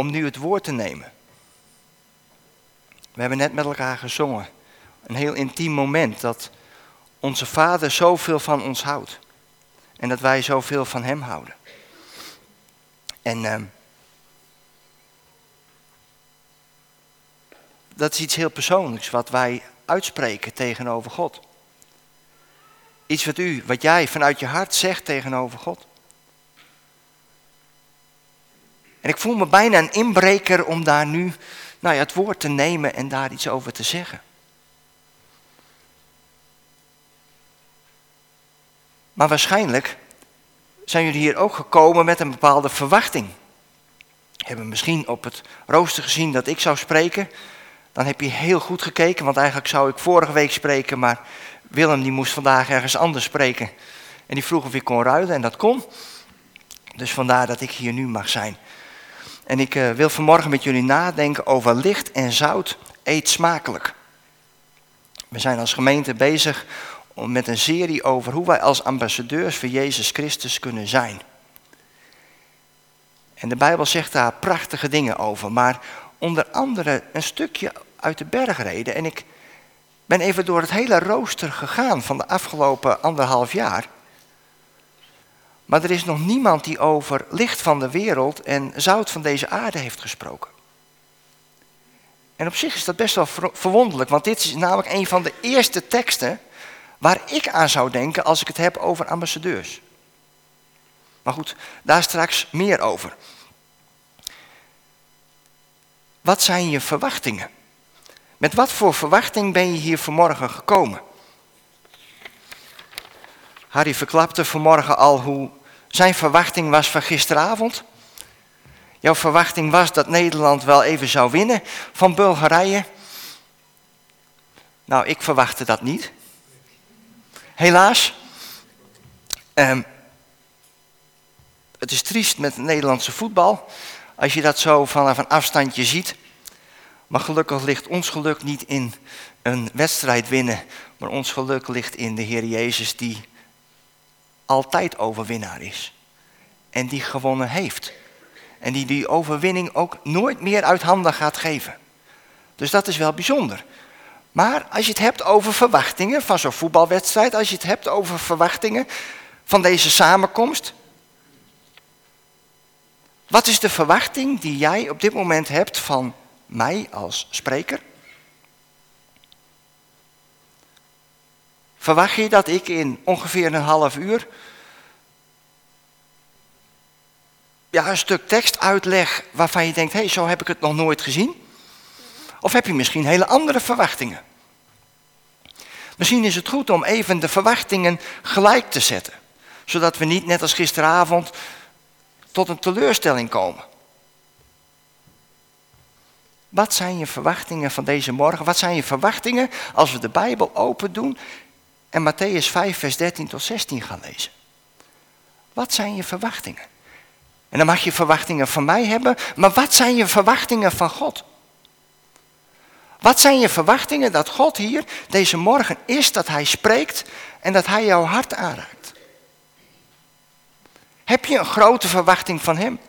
om nu het woord te nemen. We hebben net met elkaar gezongen. Een heel intiem moment dat onze Vader zoveel van ons houdt. En dat wij zoveel van Hem houden. En uh, dat is iets heel persoonlijks wat wij uitspreken tegenover God. Iets wat u, wat jij vanuit je hart zegt tegenover God. En ik voel me bijna een inbreker om daar nu nou ja, het woord te nemen en daar iets over te zeggen. Maar waarschijnlijk zijn jullie hier ook gekomen met een bepaalde verwachting. Hebben misschien op het rooster gezien dat ik zou spreken. Dan heb je heel goed gekeken, want eigenlijk zou ik vorige week spreken, maar Willem die moest vandaag ergens anders spreken. En die vroeg of ik kon ruilen en dat kon. Dus vandaar dat ik hier nu mag zijn. En ik uh, wil vanmorgen met jullie nadenken over licht en zout eet smakelijk. We zijn als gemeente bezig met een serie over hoe wij als ambassadeurs voor Jezus Christus kunnen zijn. En de Bijbel zegt daar prachtige dingen over, maar onder andere een stukje uit de bergreden. En ik ben even door het hele rooster gegaan van de afgelopen anderhalf jaar. Maar er is nog niemand die over licht van de wereld en zout van deze aarde heeft gesproken. En op zich is dat best wel verwonderlijk, want dit is namelijk een van de eerste teksten waar ik aan zou denken als ik het heb over ambassadeurs. Maar goed, daar straks meer over. Wat zijn je verwachtingen? Met wat voor verwachting ben je hier vanmorgen gekomen? Harry verklapte vanmorgen al hoe zijn verwachting was van gisteravond. Jouw verwachting was dat Nederland wel even zou winnen van Bulgarije. Nou, ik verwachtte dat niet. Helaas. Um, het is triest met het Nederlandse voetbal. Als je dat zo vanaf een afstandje ziet. Maar gelukkig ligt ons geluk niet in een wedstrijd winnen. Maar ons geluk ligt in de Heer Jezus die altijd overwinnaar is. En die gewonnen heeft. En die die overwinning ook nooit meer uit handen gaat geven. Dus dat is wel bijzonder. Maar als je het hebt over verwachtingen van zo'n voetbalwedstrijd, als je het hebt over verwachtingen van deze samenkomst. Wat is de verwachting die jij op dit moment hebt van mij als spreker? Verwacht je dat ik in ongeveer een half uur ja, een stuk tekst uitleg waarvan je denkt, hé, hey, zo heb ik het nog nooit gezien? Of heb je misschien hele andere verwachtingen? Misschien is het goed om even de verwachtingen gelijk te zetten, zodat we niet net als gisteravond tot een teleurstelling komen. Wat zijn je verwachtingen van deze morgen? Wat zijn je verwachtingen als we de Bijbel open doen en Matthäus 5, vers 13 tot 16 gaan lezen? Wat zijn je verwachtingen? En dan mag je verwachtingen van mij hebben, maar wat zijn je verwachtingen van God? Wat zijn je verwachtingen dat God hier deze morgen is, dat Hij spreekt en dat Hij jouw hart aanraakt? Heb je een grote verwachting van Hem?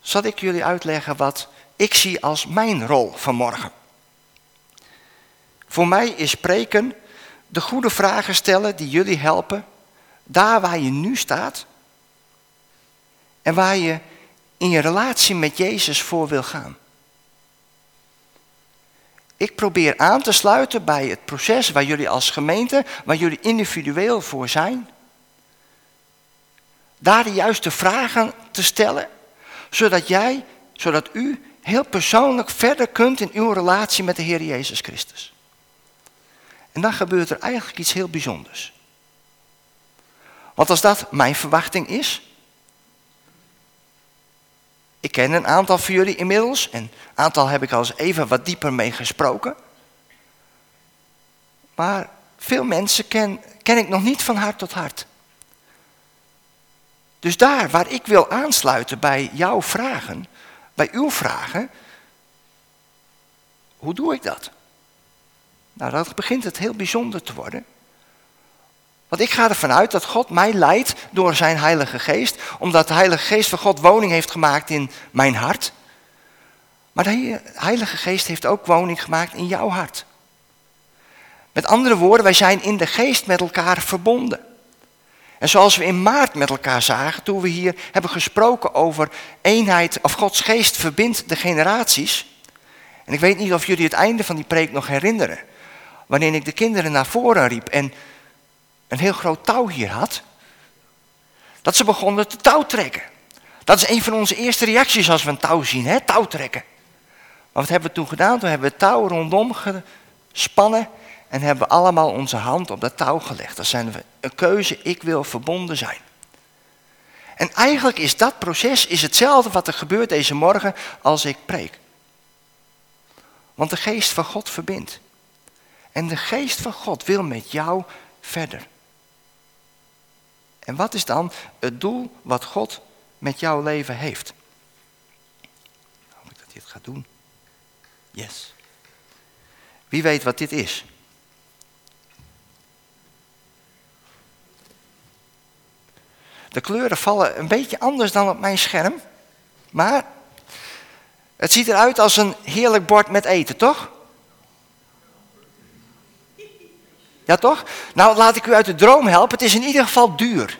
Zal ik jullie uitleggen wat ik zie als mijn rol vanmorgen? Voor mij is spreken de goede vragen stellen die jullie helpen, daar waar je nu staat en waar je in je relatie met Jezus voor wil gaan. Ik probeer aan te sluiten bij het proces waar jullie als gemeente, waar jullie individueel voor zijn. Daar de juiste vragen te stellen, zodat jij, zodat u heel persoonlijk verder kunt in uw relatie met de Heer Jezus Christus. En dan gebeurt er eigenlijk iets heel bijzonders. Want als dat mijn verwachting is, ik ken een aantal van jullie inmiddels en een aantal heb ik al eens even wat dieper mee gesproken. Maar veel mensen ken, ken ik nog niet van hart tot hart. Dus daar waar ik wil aansluiten bij jouw vragen, bij uw vragen, hoe doe ik dat? Nou, dat begint het heel bijzonder te worden. Want ik ga ervan uit dat God mij leidt door zijn Heilige Geest, omdat de Heilige Geest van God woning heeft gemaakt in mijn hart. Maar de Heilige Geest heeft ook woning gemaakt in jouw hart. Met andere woorden, wij zijn in de geest met elkaar verbonden. En zoals we in maart met elkaar zagen, toen we hier hebben gesproken over eenheid, of Gods geest verbindt de generaties. En ik weet niet of jullie het einde van die preek nog herinneren. Wanneer ik de kinderen naar voren riep en een heel groot touw hier had. Dat ze begonnen te touw trekken. Dat is een van onze eerste reacties als we een touw zien, hè? touw trekken. Maar wat hebben we toen gedaan? Toen hebben we het touw rondom gespannen en hebben we allemaal onze hand op dat touw gelegd. Dat zijn we een keuze, ik wil verbonden zijn. En eigenlijk is dat proces is hetzelfde wat er gebeurt deze morgen als ik preek. Want de geest van God verbindt. En de geest van God wil met jou verder. En wat is dan het doel wat God met jouw leven heeft? Hoop ik dat hij het gaat doen. Yes. Wie weet wat dit is? De kleuren vallen een beetje anders dan op mijn scherm. Maar het ziet eruit als een heerlijk bord met eten, toch? Ja, toch? Nou, laat ik u uit de droom helpen. Het is in ieder geval duur.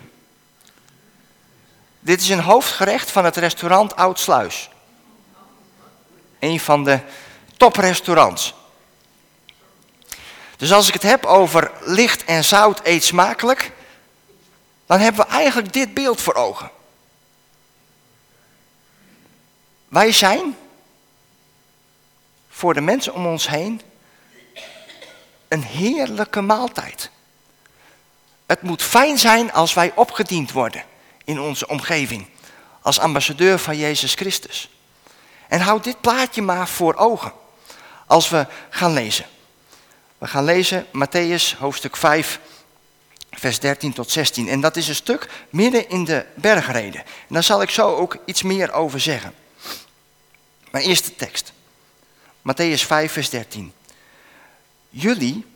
Dit is een hoofdgerecht van het restaurant Oudsluis. Een van de toprestaurants. Dus als ik het heb over licht en zout eet smakelijk, dan hebben we eigenlijk dit beeld voor ogen. Wij zijn voor de mensen om ons heen een heerlijke maaltijd. Het moet fijn zijn als wij opgediend worden in onze omgeving, als ambassadeur van Jezus Christus. En houd dit plaatje maar voor ogen als we gaan lezen. We gaan lezen Matthäus hoofdstuk 5, vers 13 tot 16. En dat is een stuk midden in de bergreden. En daar zal ik zo ook iets meer over zeggen. Mijn eerste tekst. Matthäus 5, vers 13. Jullie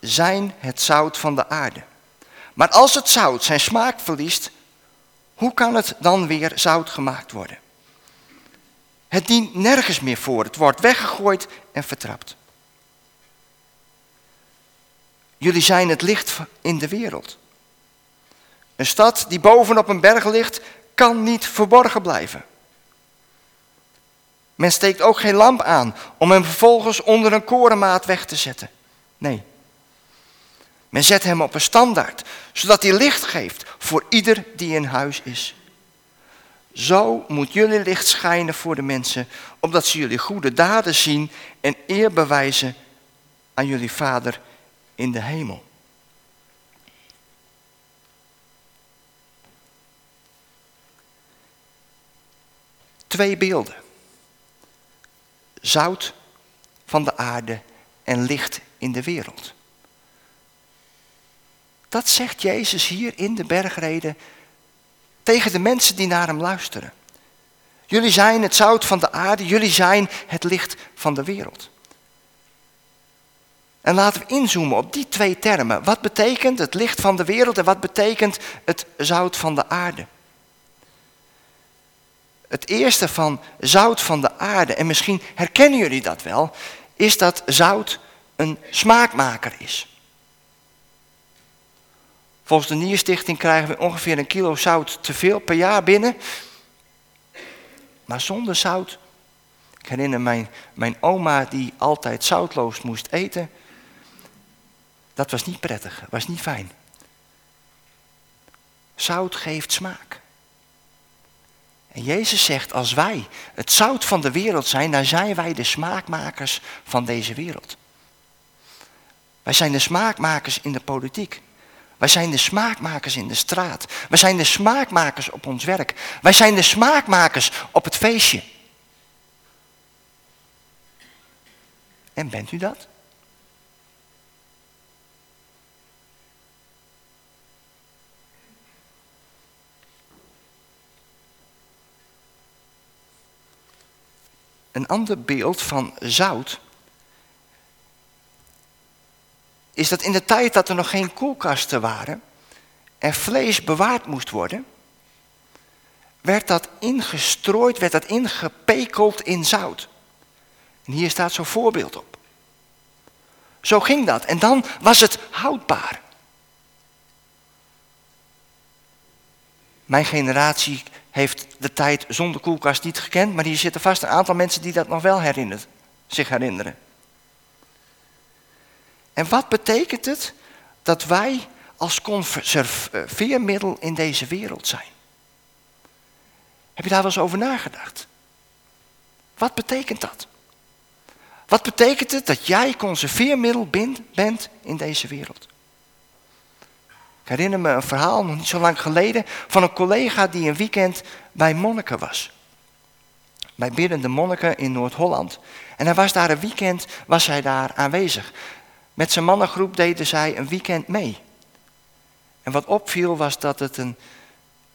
zijn het zout van de aarde. Maar als het zout zijn smaak verliest, hoe kan het dan weer zout gemaakt worden? Het dient nergens meer voor. Het wordt weggegooid en vertrapt. Jullie zijn het licht in de wereld. Een stad die bovenop een berg ligt, kan niet verborgen blijven. Men steekt ook geen lamp aan om hem vervolgens onder een korenmaat weg te zetten. Nee. Men zet hem op een standaard, zodat hij licht geeft voor ieder die in huis is. Zo moet jullie licht schijnen voor de mensen, opdat ze jullie goede daden zien en eer bewijzen aan jullie Vader in de hemel. Twee beelden. Zout van de aarde en licht in de wereld. Dat zegt Jezus hier in de bergreden tegen de mensen die naar hem luisteren. Jullie zijn het zout van de aarde, jullie zijn het licht van de wereld. En laten we inzoomen op die twee termen. Wat betekent het licht van de wereld en wat betekent het zout van de aarde? Het eerste van zout van de aarde, en misschien herkennen jullie dat wel, is dat zout een smaakmaker is. Volgens de Nierstichting krijgen we ongeveer een kilo zout te veel per jaar binnen. Maar zonder zout. Ik herinner mijn, mijn oma die altijd zoutloos moest eten. Dat was niet prettig, was niet fijn. Zout geeft smaak. En Jezus zegt, als wij het zout van de wereld zijn, dan zijn wij de smaakmakers van deze wereld. Wij zijn de smaakmakers in de politiek. Wij zijn de smaakmakers in de straat. Wij zijn de smaakmakers op ons werk. Wij zijn de smaakmakers op het feestje. En bent u dat? Een ander beeld van zout is dat in de tijd dat er nog geen koelkasten waren en vlees bewaard moest worden, werd dat ingestrooid, werd dat ingepekeld in zout. En hier staat zo'n voorbeeld op. Zo ging dat. En dan was het houdbaar. Mijn generatie heeft de tijd zonder koelkast niet gekend, maar hier zitten vast een aantal mensen die dat nog wel herinneren, zich herinneren. En wat betekent het dat wij als conserveermiddel in deze wereld zijn? Heb je daar wel eens over nagedacht? Wat betekent dat? Wat betekent het dat jij conserveermiddel bent in deze wereld? Herinner me een verhaal, nog niet zo lang geleden, van een collega die een weekend bij monniken was. Bij biddende monniken in Noord-Holland. En hij was daar een weekend, was hij daar aanwezig. Met zijn mannengroep deden zij een weekend mee. En wat opviel was dat het een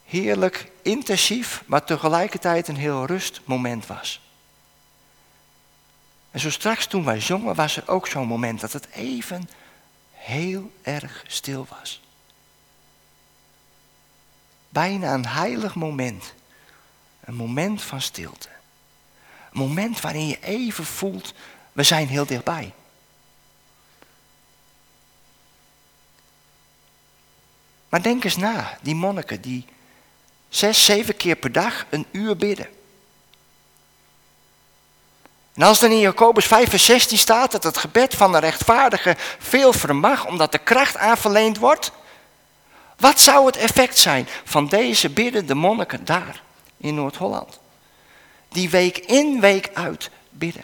heerlijk, intensief, maar tegelijkertijd een heel rustmoment was. En zo straks toen wij zongen was er ook zo'n moment dat het even heel erg stil was. Bijna een heilig moment. Een moment van stilte. Een moment waarin je even voelt, we zijn heel dichtbij. Maar denk eens na, die monniken die zes, zeven keer per dag een uur bidden. En als dan in Jacobus 5 vers 16 staat dat het gebed van de rechtvaardige veel vermag omdat de kracht aanverleend wordt, wat zou het effect zijn van deze biddende monniken daar in Noord-Holland? Die week in, week uit bidden.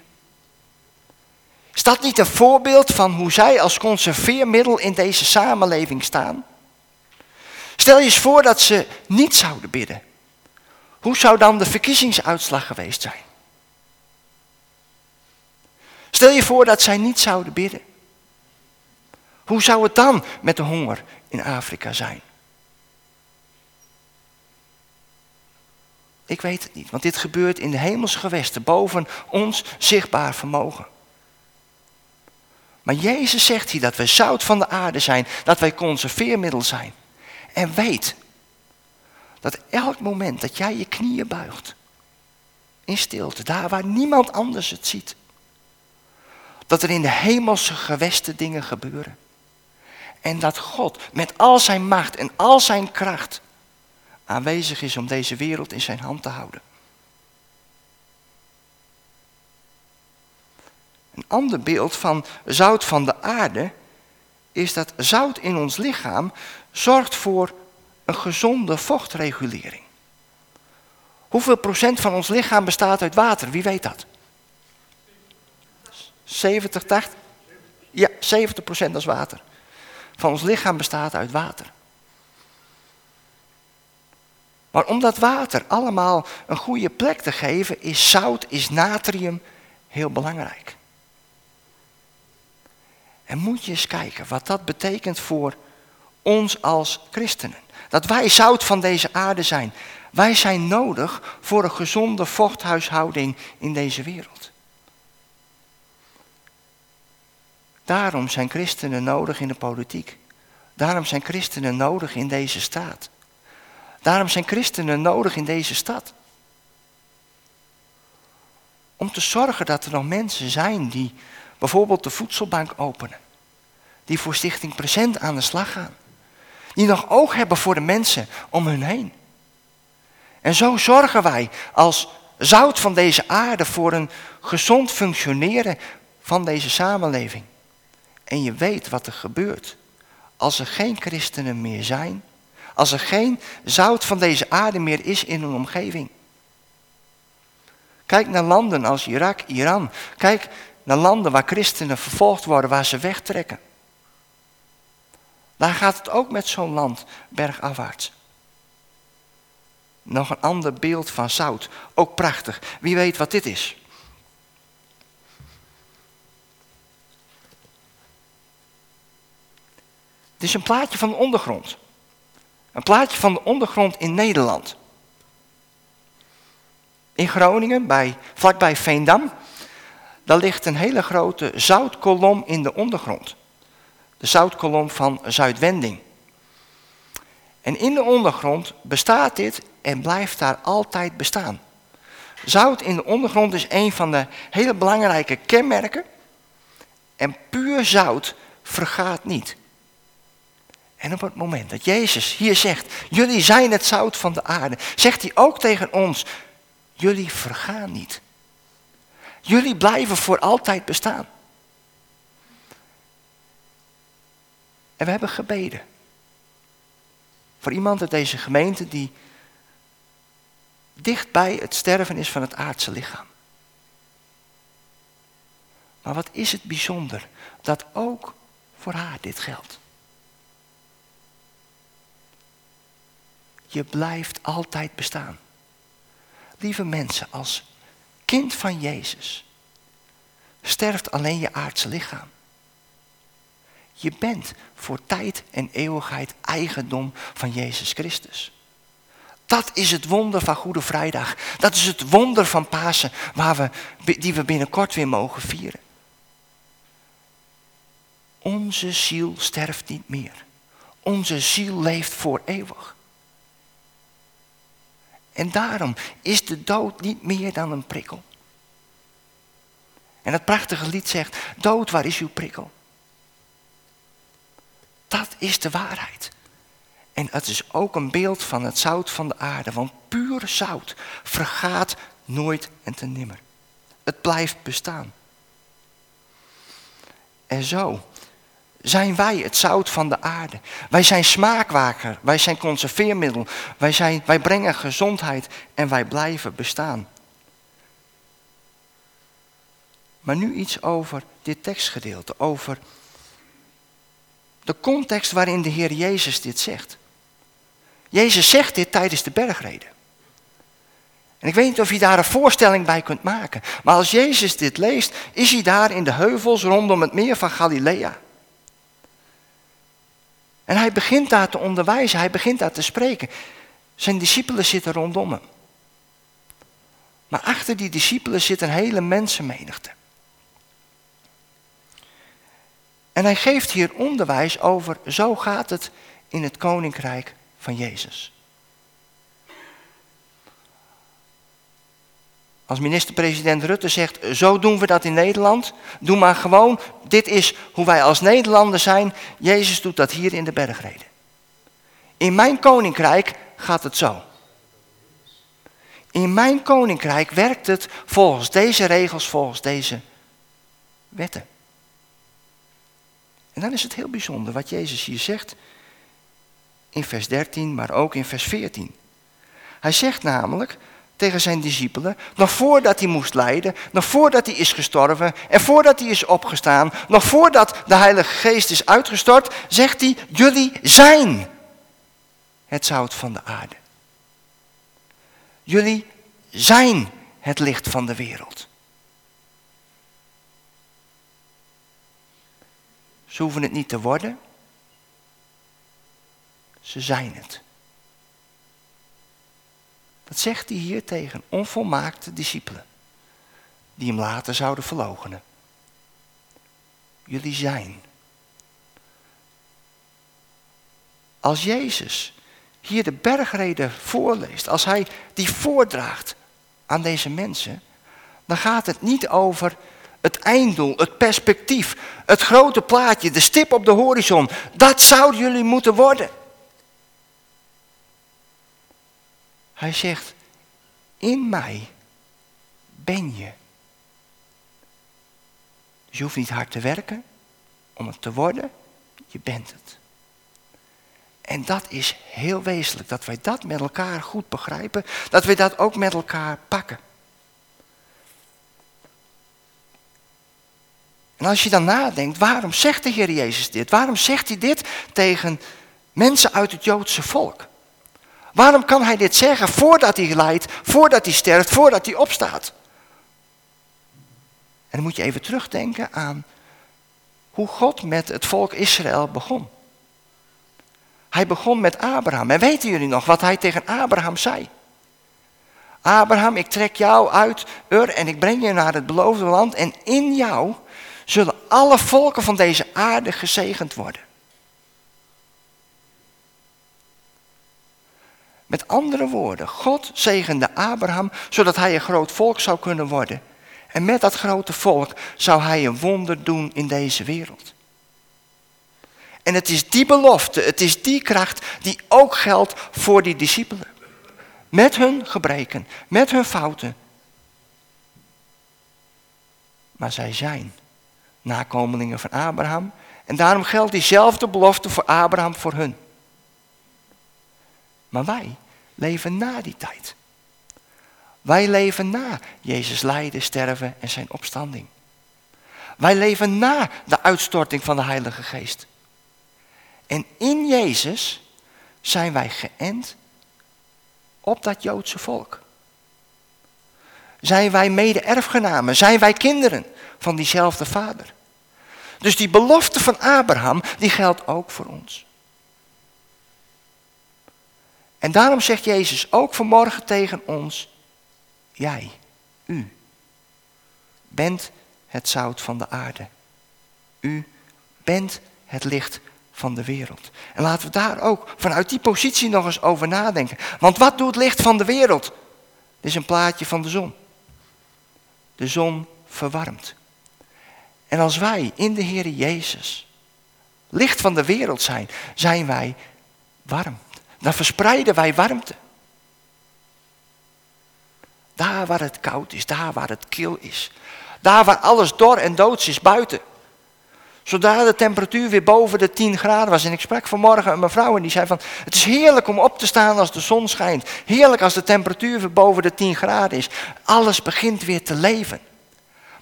Is dat niet een voorbeeld van hoe zij als conserveermiddel in deze samenleving staan? Stel je eens voor dat ze niet zouden bidden. Hoe zou dan de verkiezingsuitslag geweest zijn? Stel je voor dat zij niet zouden bidden. Hoe zou het dan met de honger in Afrika zijn? Ik weet het niet, want dit gebeurt in de hemelse gewesten, boven ons zichtbaar vermogen. Maar Jezus zegt hier dat wij zout van de aarde zijn, dat wij conserveermiddel zijn. En weet dat elk moment dat jij je knieën buigt, in stilte, daar waar niemand anders het ziet, dat er in de hemelse gewesten dingen gebeuren. En dat God met al zijn macht en al zijn kracht aanwezig is om deze wereld in zijn hand te houden. Een ander beeld van zout van de aarde is dat zout in ons lichaam zorgt voor een gezonde vochtregulering. Hoeveel procent van ons lichaam bestaat uit water? Wie weet dat? 70, 80? Ja, 70 procent is water. Van ons lichaam bestaat uit water. Maar om dat water allemaal een goede plek te geven, is zout, is natrium heel belangrijk. En moet je eens kijken wat dat betekent voor ons als christenen. Dat wij zout van deze aarde zijn. Wij zijn nodig voor een gezonde vochthuishouding in deze wereld. Daarom zijn christenen nodig in de politiek. Daarom zijn christenen nodig in deze staat. Daarom zijn christenen nodig in deze stad. Om te zorgen dat er nog mensen zijn die bijvoorbeeld de voedselbank openen. Die voor Stichting Present aan de slag gaan. Die nog oog hebben voor de mensen om hun heen. En zo zorgen wij als zout van deze aarde voor een gezond functioneren van deze samenleving. En je weet wat er gebeurt als er geen christenen meer zijn als er geen zout van deze aarde meer is in een omgeving. Kijk naar landen als Irak, Iran. Kijk naar landen waar christenen vervolgd worden, waar ze wegtrekken. Daar gaat het ook met zo'n land bergafwaarts. Nog een ander beeld van zout. Ook prachtig. Wie weet wat dit is? Dit is een plaatje van de ondergrond. Een plaatje van de ondergrond in Nederland. In Groningen, bij, vlakbij Veendam, daar ligt een hele grote zoutkolom in de ondergrond. de zoutkolom van Zuidwending. En in de ondergrond bestaat dit en blijft daar altijd bestaan. Zout in de ondergrond is een van de hele belangrijke kenmerken. En puur zout vergaat niet. En op het moment dat Jezus hier zegt, jullie zijn het zout van de aarde, zegt hij ook tegen ons, jullie vergaan niet. Jullie blijven voor altijd bestaan. En we hebben gebeden. Voor iemand uit deze gemeente die dichtbij het sterven is van het aardse lichaam. Maar wat is het bijzonder dat ook voor haar dit geldt. Je blijft altijd bestaan. Lieve mensen, als kind van Jezus sterft alleen je aardse lichaam. Je bent voor tijd en eeuwigheid eigendom van Jezus Christus. Dat is het wonder van Goede Vrijdag. Dat is het wonder van Pasen, waar we, die we binnenkort weer mogen vieren. Onze ziel sterft niet meer. Onze ziel leeft voor eeuwig. En daarom is de dood niet meer dan een prikkel. En het prachtige lied zegt, dood, waar is uw prikkel? Dat is de waarheid. En het is ook een beeld van het zout van de aarde. Want puur zout vergaat nooit en te nimmer. Het blijft bestaan. En zo zijn wij het zout van de aarde. Wij zijn smaakwaker, wij zijn conserveermiddel, wij, zijn, wij brengen gezondheid en wij blijven bestaan. Maar nu iets over dit tekstgedeelte, over de context waarin de Heer Jezus dit zegt. Jezus zegt dit tijdens de bergreden. En ik weet niet of je daar een voorstelling bij kunt maken. Maar als Jezus dit leest, is hij daar in de heuvels rondom het meer van Galilea. En hij begint daar te onderwijzen, hij begint daar te spreken. Zijn discipelen zitten rondom hem. Maar achter die discipelen zit een hele mensenmenigte. En hij geeft hier onderwijs over, zo gaat het in het koninkrijk van Jezus. Als minister-president Rutte zegt, zo doen we dat in Nederland, doe maar gewoon, dit is hoe wij als Nederlanders zijn, Jezus doet dat hier in de bergreden. In mijn koninkrijk gaat het zo. In mijn koninkrijk werkt het volgens deze regels, volgens deze wetten. En dan is het heel bijzonder wat Jezus hier zegt in vers 13, maar ook in vers 14. Hij zegt namelijk tegen zijn discipelen, nog voordat hij moest lijden, nog voordat hij is gestorven en voordat hij is opgestaan, nog voordat de Heilige Geest is uitgestort, zegt hij, jullie zijn het zout van de aarde. Jullie zijn het licht van de wereld. Ze hoeven het niet te worden. Ze zijn het. Dat zegt hij hier tegen onvolmaakte discipelen. Die hem later zouden verloochenen. Jullie zijn. Als Jezus hier de bergreden voorleest, als hij die voordraagt aan deze mensen, dan gaat het niet over het einddoel, het perspectief, het grote plaatje, de stip op de horizon. Dat zouden jullie moeten worden. Hij zegt, in mij ben je. Dus je hoeft niet hard te werken om het te worden, je bent het. En dat is heel wezenlijk, dat wij dat met elkaar goed begrijpen, dat wij dat ook met elkaar pakken. En als je dan nadenkt, waarom zegt de Heer Jezus dit? Waarom zegt hij dit tegen mensen uit het Joodse volk? Waarom kan hij dit zeggen voordat hij lijdt, voordat hij sterft, voordat hij opstaat? En dan moet je even terugdenken aan hoe God met het volk Israël begon. Hij begon met Abraham. En weten jullie nog wat hij tegen Abraham zei? Abraham, ik trek jou uit Ur en ik breng je naar het beloofde land en in jou zullen alle volken van deze aarde gezegend worden. Met andere woorden, God zegende Abraham zodat hij een groot volk zou kunnen worden. En met dat grote volk zou hij een wonder doen in deze wereld. En het is die belofte, het is die kracht die ook geldt voor die discipelen. Met hun gebreken, met hun fouten. Maar zij zijn nakomelingen van Abraham. En daarom geldt diezelfde belofte voor Abraham voor hun. Maar wij leven na die tijd. Wij leven na Jezus lijden, sterven en zijn opstanding. Wij leven na de uitstorting van de Heilige Geest. En in Jezus zijn wij geënt op dat Joodse volk. Zijn wij mede-erfgenamen, zijn wij kinderen van diezelfde vader. Dus die belofte van Abraham, die geldt ook voor ons. En daarom zegt Jezus ook vanmorgen tegen ons, jij, u, bent het zout van de aarde. U bent het licht van de wereld. En laten we daar ook vanuit die positie nog eens over nadenken. Want wat doet licht van de wereld? Dit is een plaatje van de zon. De zon verwarmt. En als wij in de Heer Jezus licht van de wereld zijn, zijn wij warm. Dan verspreiden wij warmte. Daar waar het koud is, daar waar het kil is. Daar waar alles dor en doods is buiten. Zodra de temperatuur weer boven de 10 graden was. En ik sprak vanmorgen een mevrouw en die zei van... Het is heerlijk om op te staan als de zon schijnt. Heerlijk als de temperatuur weer boven de 10 graden is. Alles begint weer te leven.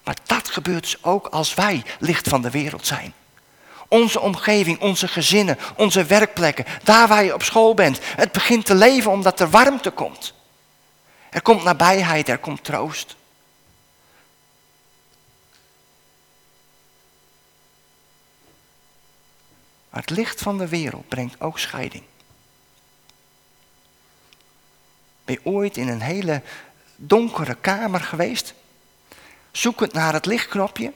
Maar dat gebeurt dus ook als wij licht van de wereld zijn. Onze omgeving, onze gezinnen, onze werkplekken, daar waar je op school bent. Het begint te leven omdat er warmte komt. Er komt nabijheid, er komt troost. Maar het licht van de wereld brengt ook scheiding. Ben je ooit in een hele donkere kamer geweest? Zoekend naar het lichtknopje.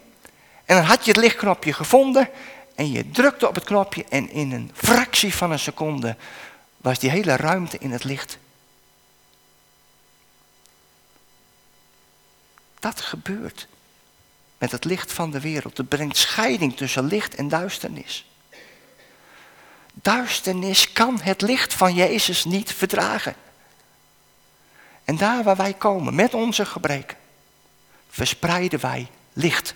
En dan had je het lichtknopje gevonden. En je drukte op het knopje. En in een fractie van een seconde was die hele ruimte in het licht. Dat gebeurt met het licht van de wereld. Het brengt scheiding tussen licht en duisternis. Duisternis kan het licht van Jezus niet verdragen. En daar waar wij komen met onze gebreken, verspreiden wij licht.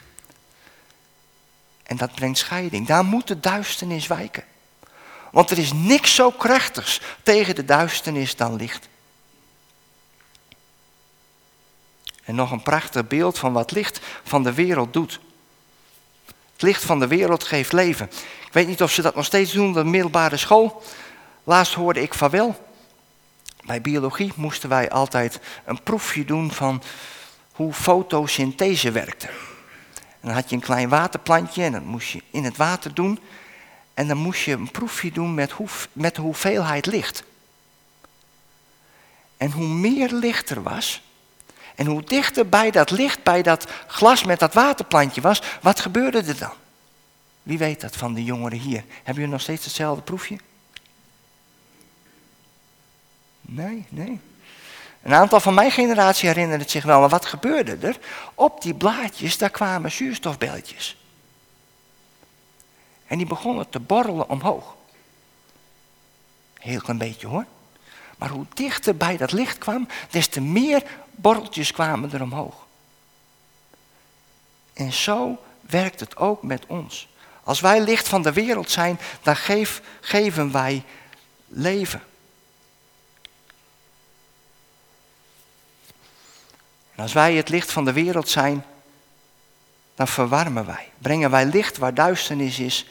En dat brengt scheiding. Daar moet de duisternis wijken. Want er is niks zo krachtigs tegen de duisternis dan licht. En nog een prachtig beeld van wat licht van de wereld doet. Het licht van de wereld geeft leven. Ik weet niet of ze dat nog steeds doen op de middelbare school. Laatst hoorde ik van wel. Bij biologie moesten wij altijd een proefje doen van hoe fotosynthese werkte. Dan had je een klein waterplantje en dat moest je in het water doen. En dan moest je een proefje doen met, met de hoeveelheid licht. En hoe meer licht er was, en hoe dichter bij dat licht, bij dat glas met dat waterplantje was, wat gebeurde er dan? Wie weet dat van de jongeren hier? Hebben jullie nog steeds hetzelfde proefje? Nee, nee. Een aantal van mijn generatie herinnert het zich wel, maar wat gebeurde er? Op die blaadjes, daar kwamen zuurstofbelletjes. En die begonnen te borrelen omhoog. Heel klein beetje hoor. Maar hoe dichter bij dat licht kwam, des te meer borreltjes kwamen er omhoog. En zo werkt het ook met ons. Als wij licht van de wereld zijn, dan geven wij leven. En als wij het licht van de wereld zijn, dan verwarmen wij. Brengen wij licht waar duisternis is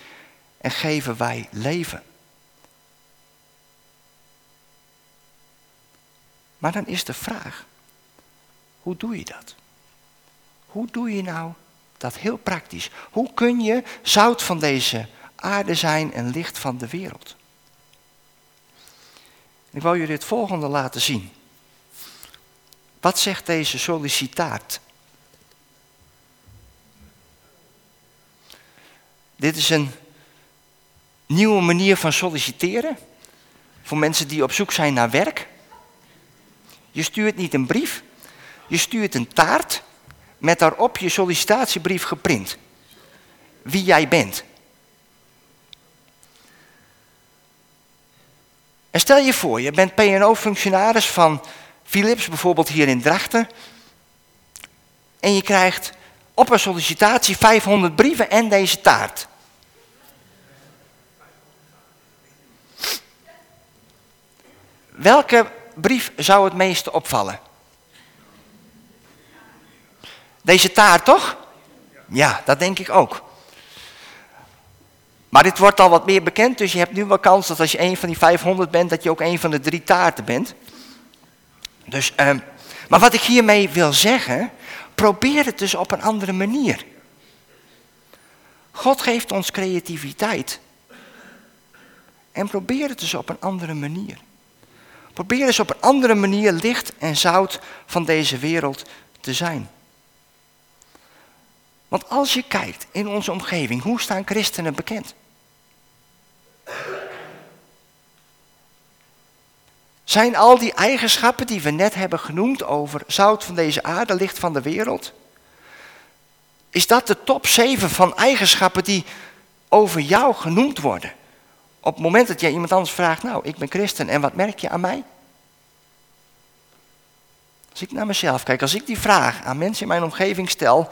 en geven wij leven. Maar dan is de vraag, hoe doe je dat? Hoe doe je nou dat heel praktisch? Hoe kun je zout van deze aarde zijn en licht van de wereld? Ik wil jullie het volgende laten zien. Wat zegt deze sollicitaat? Dit is een nieuwe manier van solliciteren voor mensen die op zoek zijn naar werk. Je stuurt niet een brief, je stuurt een taart met daarop je sollicitatiebrief geprint. Wie jij bent. En stel je voor, je bent PNO-functionaris van Philips, bijvoorbeeld hier in Drachten. En je krijgt op een sollicitatie 500 brieven en deze taart. Welke brief zou het meeste opvallen? Deze taart toch? Ja, dat denk ik ook. Maar dit wordt al wat meer bekend, dus je hebt nu wel kans dat als je een van die 500 bent, dat je ook een van de drie taarten bent. Dus, uh, maar wat ik hiermee wil zeggen, probeer het dus op een andere manier. God geeft ons creativiteit. En probeer het dus op een andere manier. Probeer eens op een andere manier licht en zout van deze wereld te zijn. Want als je kijkt in onze omgeving, hoe staan christenen bekend? Zijn al die eigenschappen die we net hebben genoemd over zout van deze aarde, licht van de wereld, is dat de top 7 van eigenschappen die over jou genoemd worden? Op het moment dat jij iemand anders vraagt, nou, ik ben christen en wat merk je aan mij? Als ik naar mezelf kijk, als ik die vraag aan mensen in mijn omgeving stel,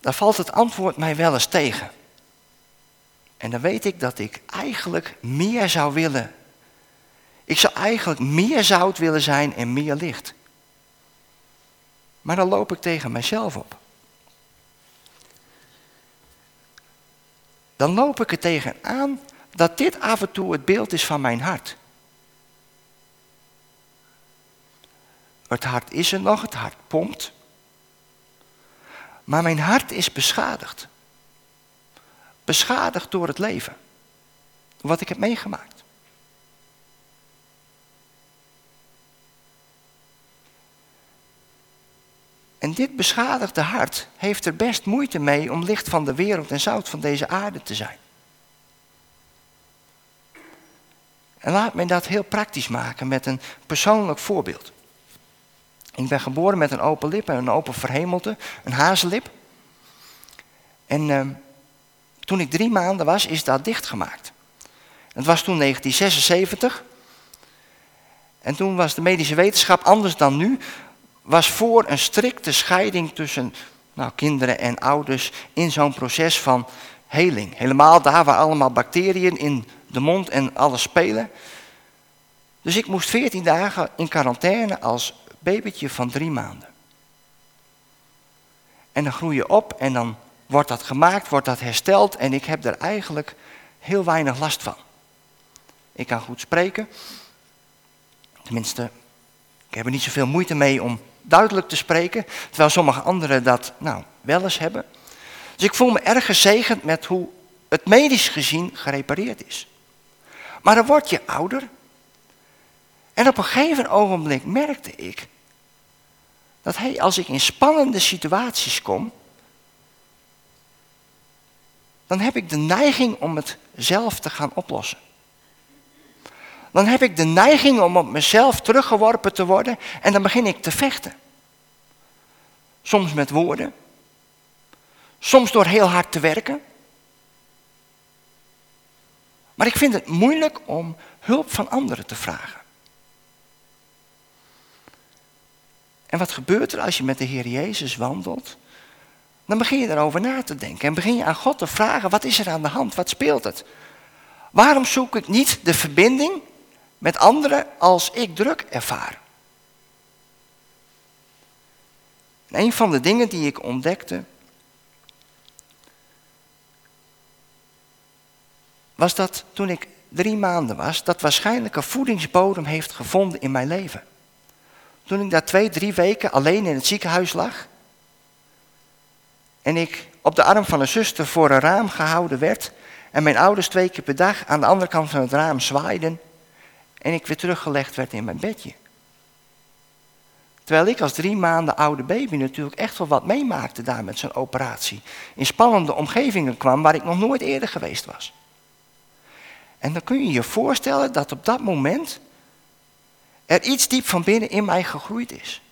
dan valt het antwoord mij wel eens tegen. En dan weet ik dat ik eigenlijk meer zou willen. Ik zou eigenlijk meer zout willen zijn en meer licht. Maar dan loop ik tegen mezelf op. Dan loop ik er tegen aan dat dit af en toe het beeld is van mijn hart. Het hart is er nog, het hart pompt. Maar mijn hart is beschadigd. Beschadigd door het leven. Wat ik heb meegemaakt. En dit beschadigde hart heeft er best moeite mee om licht van de wereld en zout van deze aarde te zijn. En laat mij dat heel praktisch maken met een persoonlijk voorbeeld. Ik ben geboren met een open lip en een open verhemelte, een hazellip. En uh, toen ik drie maanden was, is dat dichtgemaakt. Het was toen 1976. En toen was de medische wetenschap anders dan nu. Was voor een strikte scheiding tussen nou, kinderen en ouders in zo'n proces van heling. Helemaal daar waar allemaal bacteriën in de mond en alles spelen. Dus ik moest 14 dagen in quarantaine als babytje van drie maanden. En dan groei je op en dan wordt dat gemaakt, wordt dat hersteld en ik heb er eigenlijk heel weinig last van. Ik kan goed spreken. Tenminste, ik heb er niet zoveel moeite mee om duidelijk te spreken, terwijl sommige anderen dat nou wel eens hebben. Dus ik voel me erg gezegend met hoe het medisch gezien gerepareerd is. Maar dan word je ouder. En op een gegeven ogenblik merkte ik dat hey, als ik in spannende situaties kom, dan heb ik de neiging om het zelf te gaan oplossen. Dan heb ik de neiging om op mezelf teruggeworpen te worden en dan begin ik te vechten. Soms met woorden, soms door heel hard te werken. Maar ik vind het moeilijk om hulp van anderen te vragen. En wat gebeurt er als je met de Heer Jezus wandelt? Dan begin je erover na te denken en begin je aan God te vragen, wat is er aan de hand? Wat speelt het? Waarom zoek ik niet de verbinding met anderen als ik druk ervaar? En een van de dingen die ik ontdekte, was dat toen ik drie maanden was, dat waarschijnlijk een voedingsbodem heeft gevonden in mijn leven. Toen ik daar twee, drie weken alleen in het ziekenhuis lag. En ik op de arm van een zuster voor een raam gehouden werd. En mijn ouders twee keer per dag aan de andere kant van het raam zwaaiden. En ik weer teruggelegd werd in mijn bedje. Terwijl ik als drie maanden oude baby natuurlijk echt wel wat meemaakte daar met zijn operatie. In spannende omgevingen kwam waar ik nog nooit eerder geweest was. En dan kun je je voorstellen dat op dat moment er iets diep van binnen in mij gegroeid is.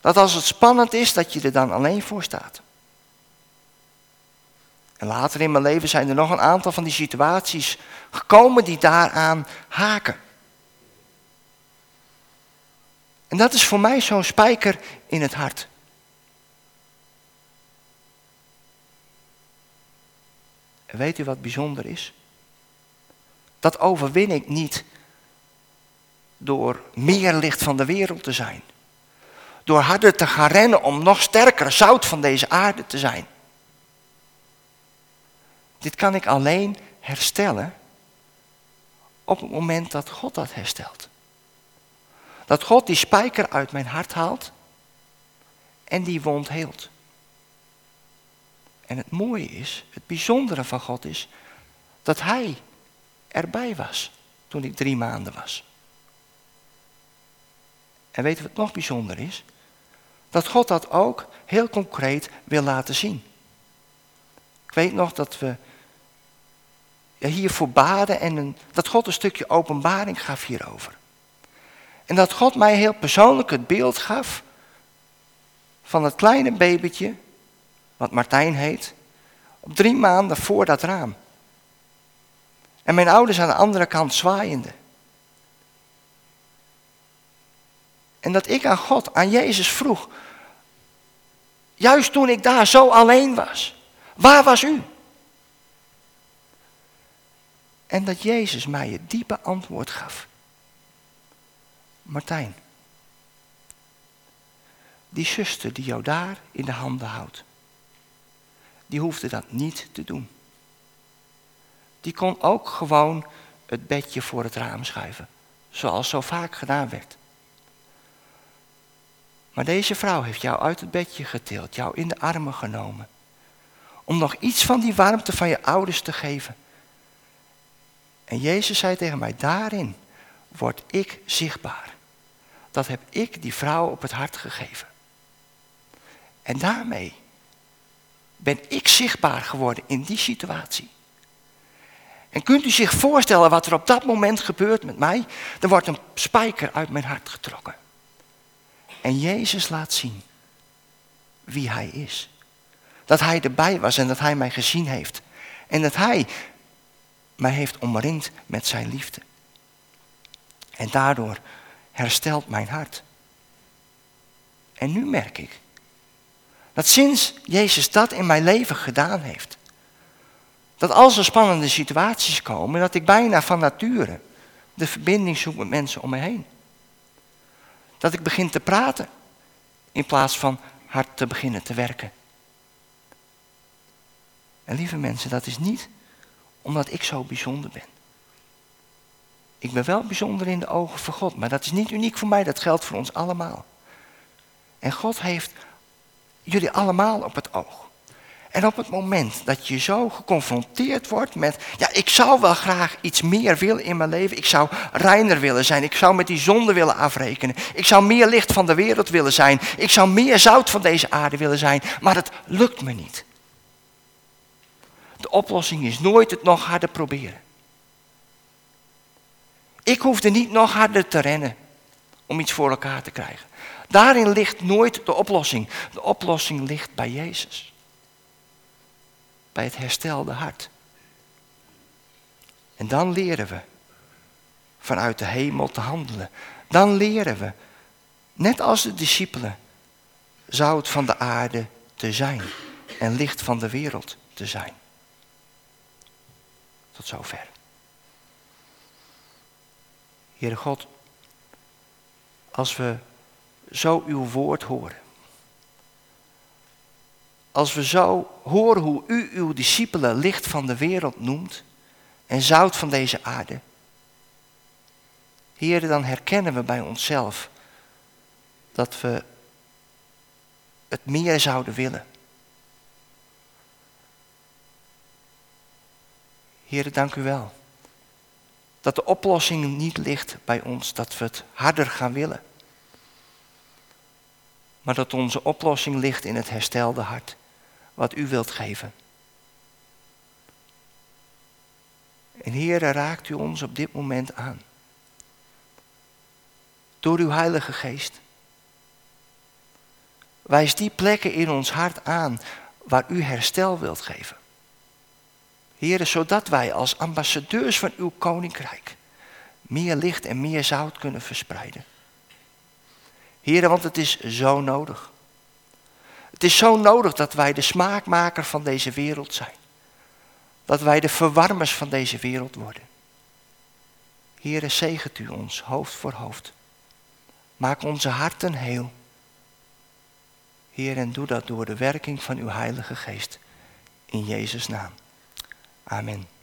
Dat als het spannend is, dat je er dan alleen voor staat. En later in mijn leven zijn er nog een aantal van die situaties gekomen die daaraan haken. En dat is voor mij zo'n spijker in het hart. En weet u wat bijzonder is? Dat overwin ik niet door meer licht van de wereld te zijn. Door harder te gaan rennen om nog sterker zout van deze aarde te zijn. Dit kan ik alleen herstellen op het moment dat God dat herstelt. Dat God die spijker uit mijn hart haalt en die wond heelt. En het mooie is, het bijzondere van God is, dat Hij erbij was toen ik drie maanden was. En weten we wat nog bijzonder is? Dat God dat ook heel concreet wil laten zien. Ik weet nog dat we hiervoor baden en dat God een stukje openbaring gaf hierover. En dat God mij heel persoonlijk het beeld gaf van het kleine babytje, wat Martijn heet, op drie maanden voor dat raam. En mijn ouders aan de andere kant zwaaiende. En dat ik aan God, aan Jezus vroeg, juist toen ik daar zo alleen was, waar was u? En dat Jezus mij het diepe antwoord gaf. Martijn, die zuster die jou daar in de handen houdt, die hoefde dat niet te doen. Die kon ook gewoon het bedje voor het raam schuiven, zoals zo vaak gedaan werd. Maar deze vrouw heeft jou uit het bedje getild, jou in de armen genomen, om nog iets van die warmte van je ouders te geven. En Jezus zei tegen mij, daarin word ik zichtbaar. Dat heb ik die vrouw op het hart gegeven. En daarmee ben ik zichtbaar geworden in die situatie. En kunt u zich voorstellen wat er op dat moment gebeurt met mij? Er wordt een spijker uit mijn hart getrokken. En Jezus laat zien wie Hij is. Dat Hij erbij was en dat Hij mij gezien heeft. En dat Hij mij heeft omringd met Zijn liefde. En daardoor herstelt mijn hart. En nu merk ik dat sinds Jezus dat in mijn leven gedaan heeft, dat als er spannende situaties komen, dat ik bijna van nature de verbinding zoek met mensen om me heen. Dat ik begin te praten in plaats van hard te beginnen te werken. En lieve mensen, dat is niet omdat ik zo bijzonder ben. Ik ben wel bijzonder in de ogen van God, maar dat is niet uniek voor mij, dat geldt voor ons allemaal. En God heeft jullie allemaal op het oog. En op het moment dat je zo geconfronteerd wordt met, ja, ik zou wel graag iets meer willen in mijn leven. Ik zou reiner willen zijn. Ik zou met die zonde willen afrekenen. Ik zou meer licht van de wereld willen zijn. Ik zou meer zout van deze aarde willen zijn. Maar het lukt me niet. De oplossing is nooit het nog harder proberen. Ik hoefde niet nog harder te rennen om iets voor elkaar te krijgen. Daarin ligt nooit de oplossing. De oplossing ligt bij Jezus. Bij het herstelde hart. En dan leren we vanuit de hemel te handelen. Dan leren we, net als de discipelen, zout van de aarde te zijn en licht van de wereld te zijn. Tot zover. Heere God, als we zo uw woord horen. Als we zo horen hoe u uw discipelen licht van de wereld noemt en zout van deze aarde. Heer, dan herkennen we bij onszelf dat we het meer zouden willen. Heer, dank u wel. Dat de oplossing niet ligt bij ons, dat we het harder gaan willen. maar dat onze oplossing ligt in het herstelde hart, wat u wilt geven. En Heer, raakt u ons op dit moment aan. Door uw Heilige Geest. Wijs die plekken in ons hart aan waar u herstel wilt geven. Heren, zodat wij als ambassadeurs van uw koninkrijk meer licht en meer zout kunnen verspreiden. Heren, want het is zo nodig. Het is zo nodig dat wij de smaakmaker van deze wereld zijn. Dat wij de verwarmers van deze wereld worden. Heren, zegent u ons hoofd voor hoofd. Maak onze harten heel. Heer, en doe dat door de werking van uw Heilige Geest. In Jezus' naam. Amen.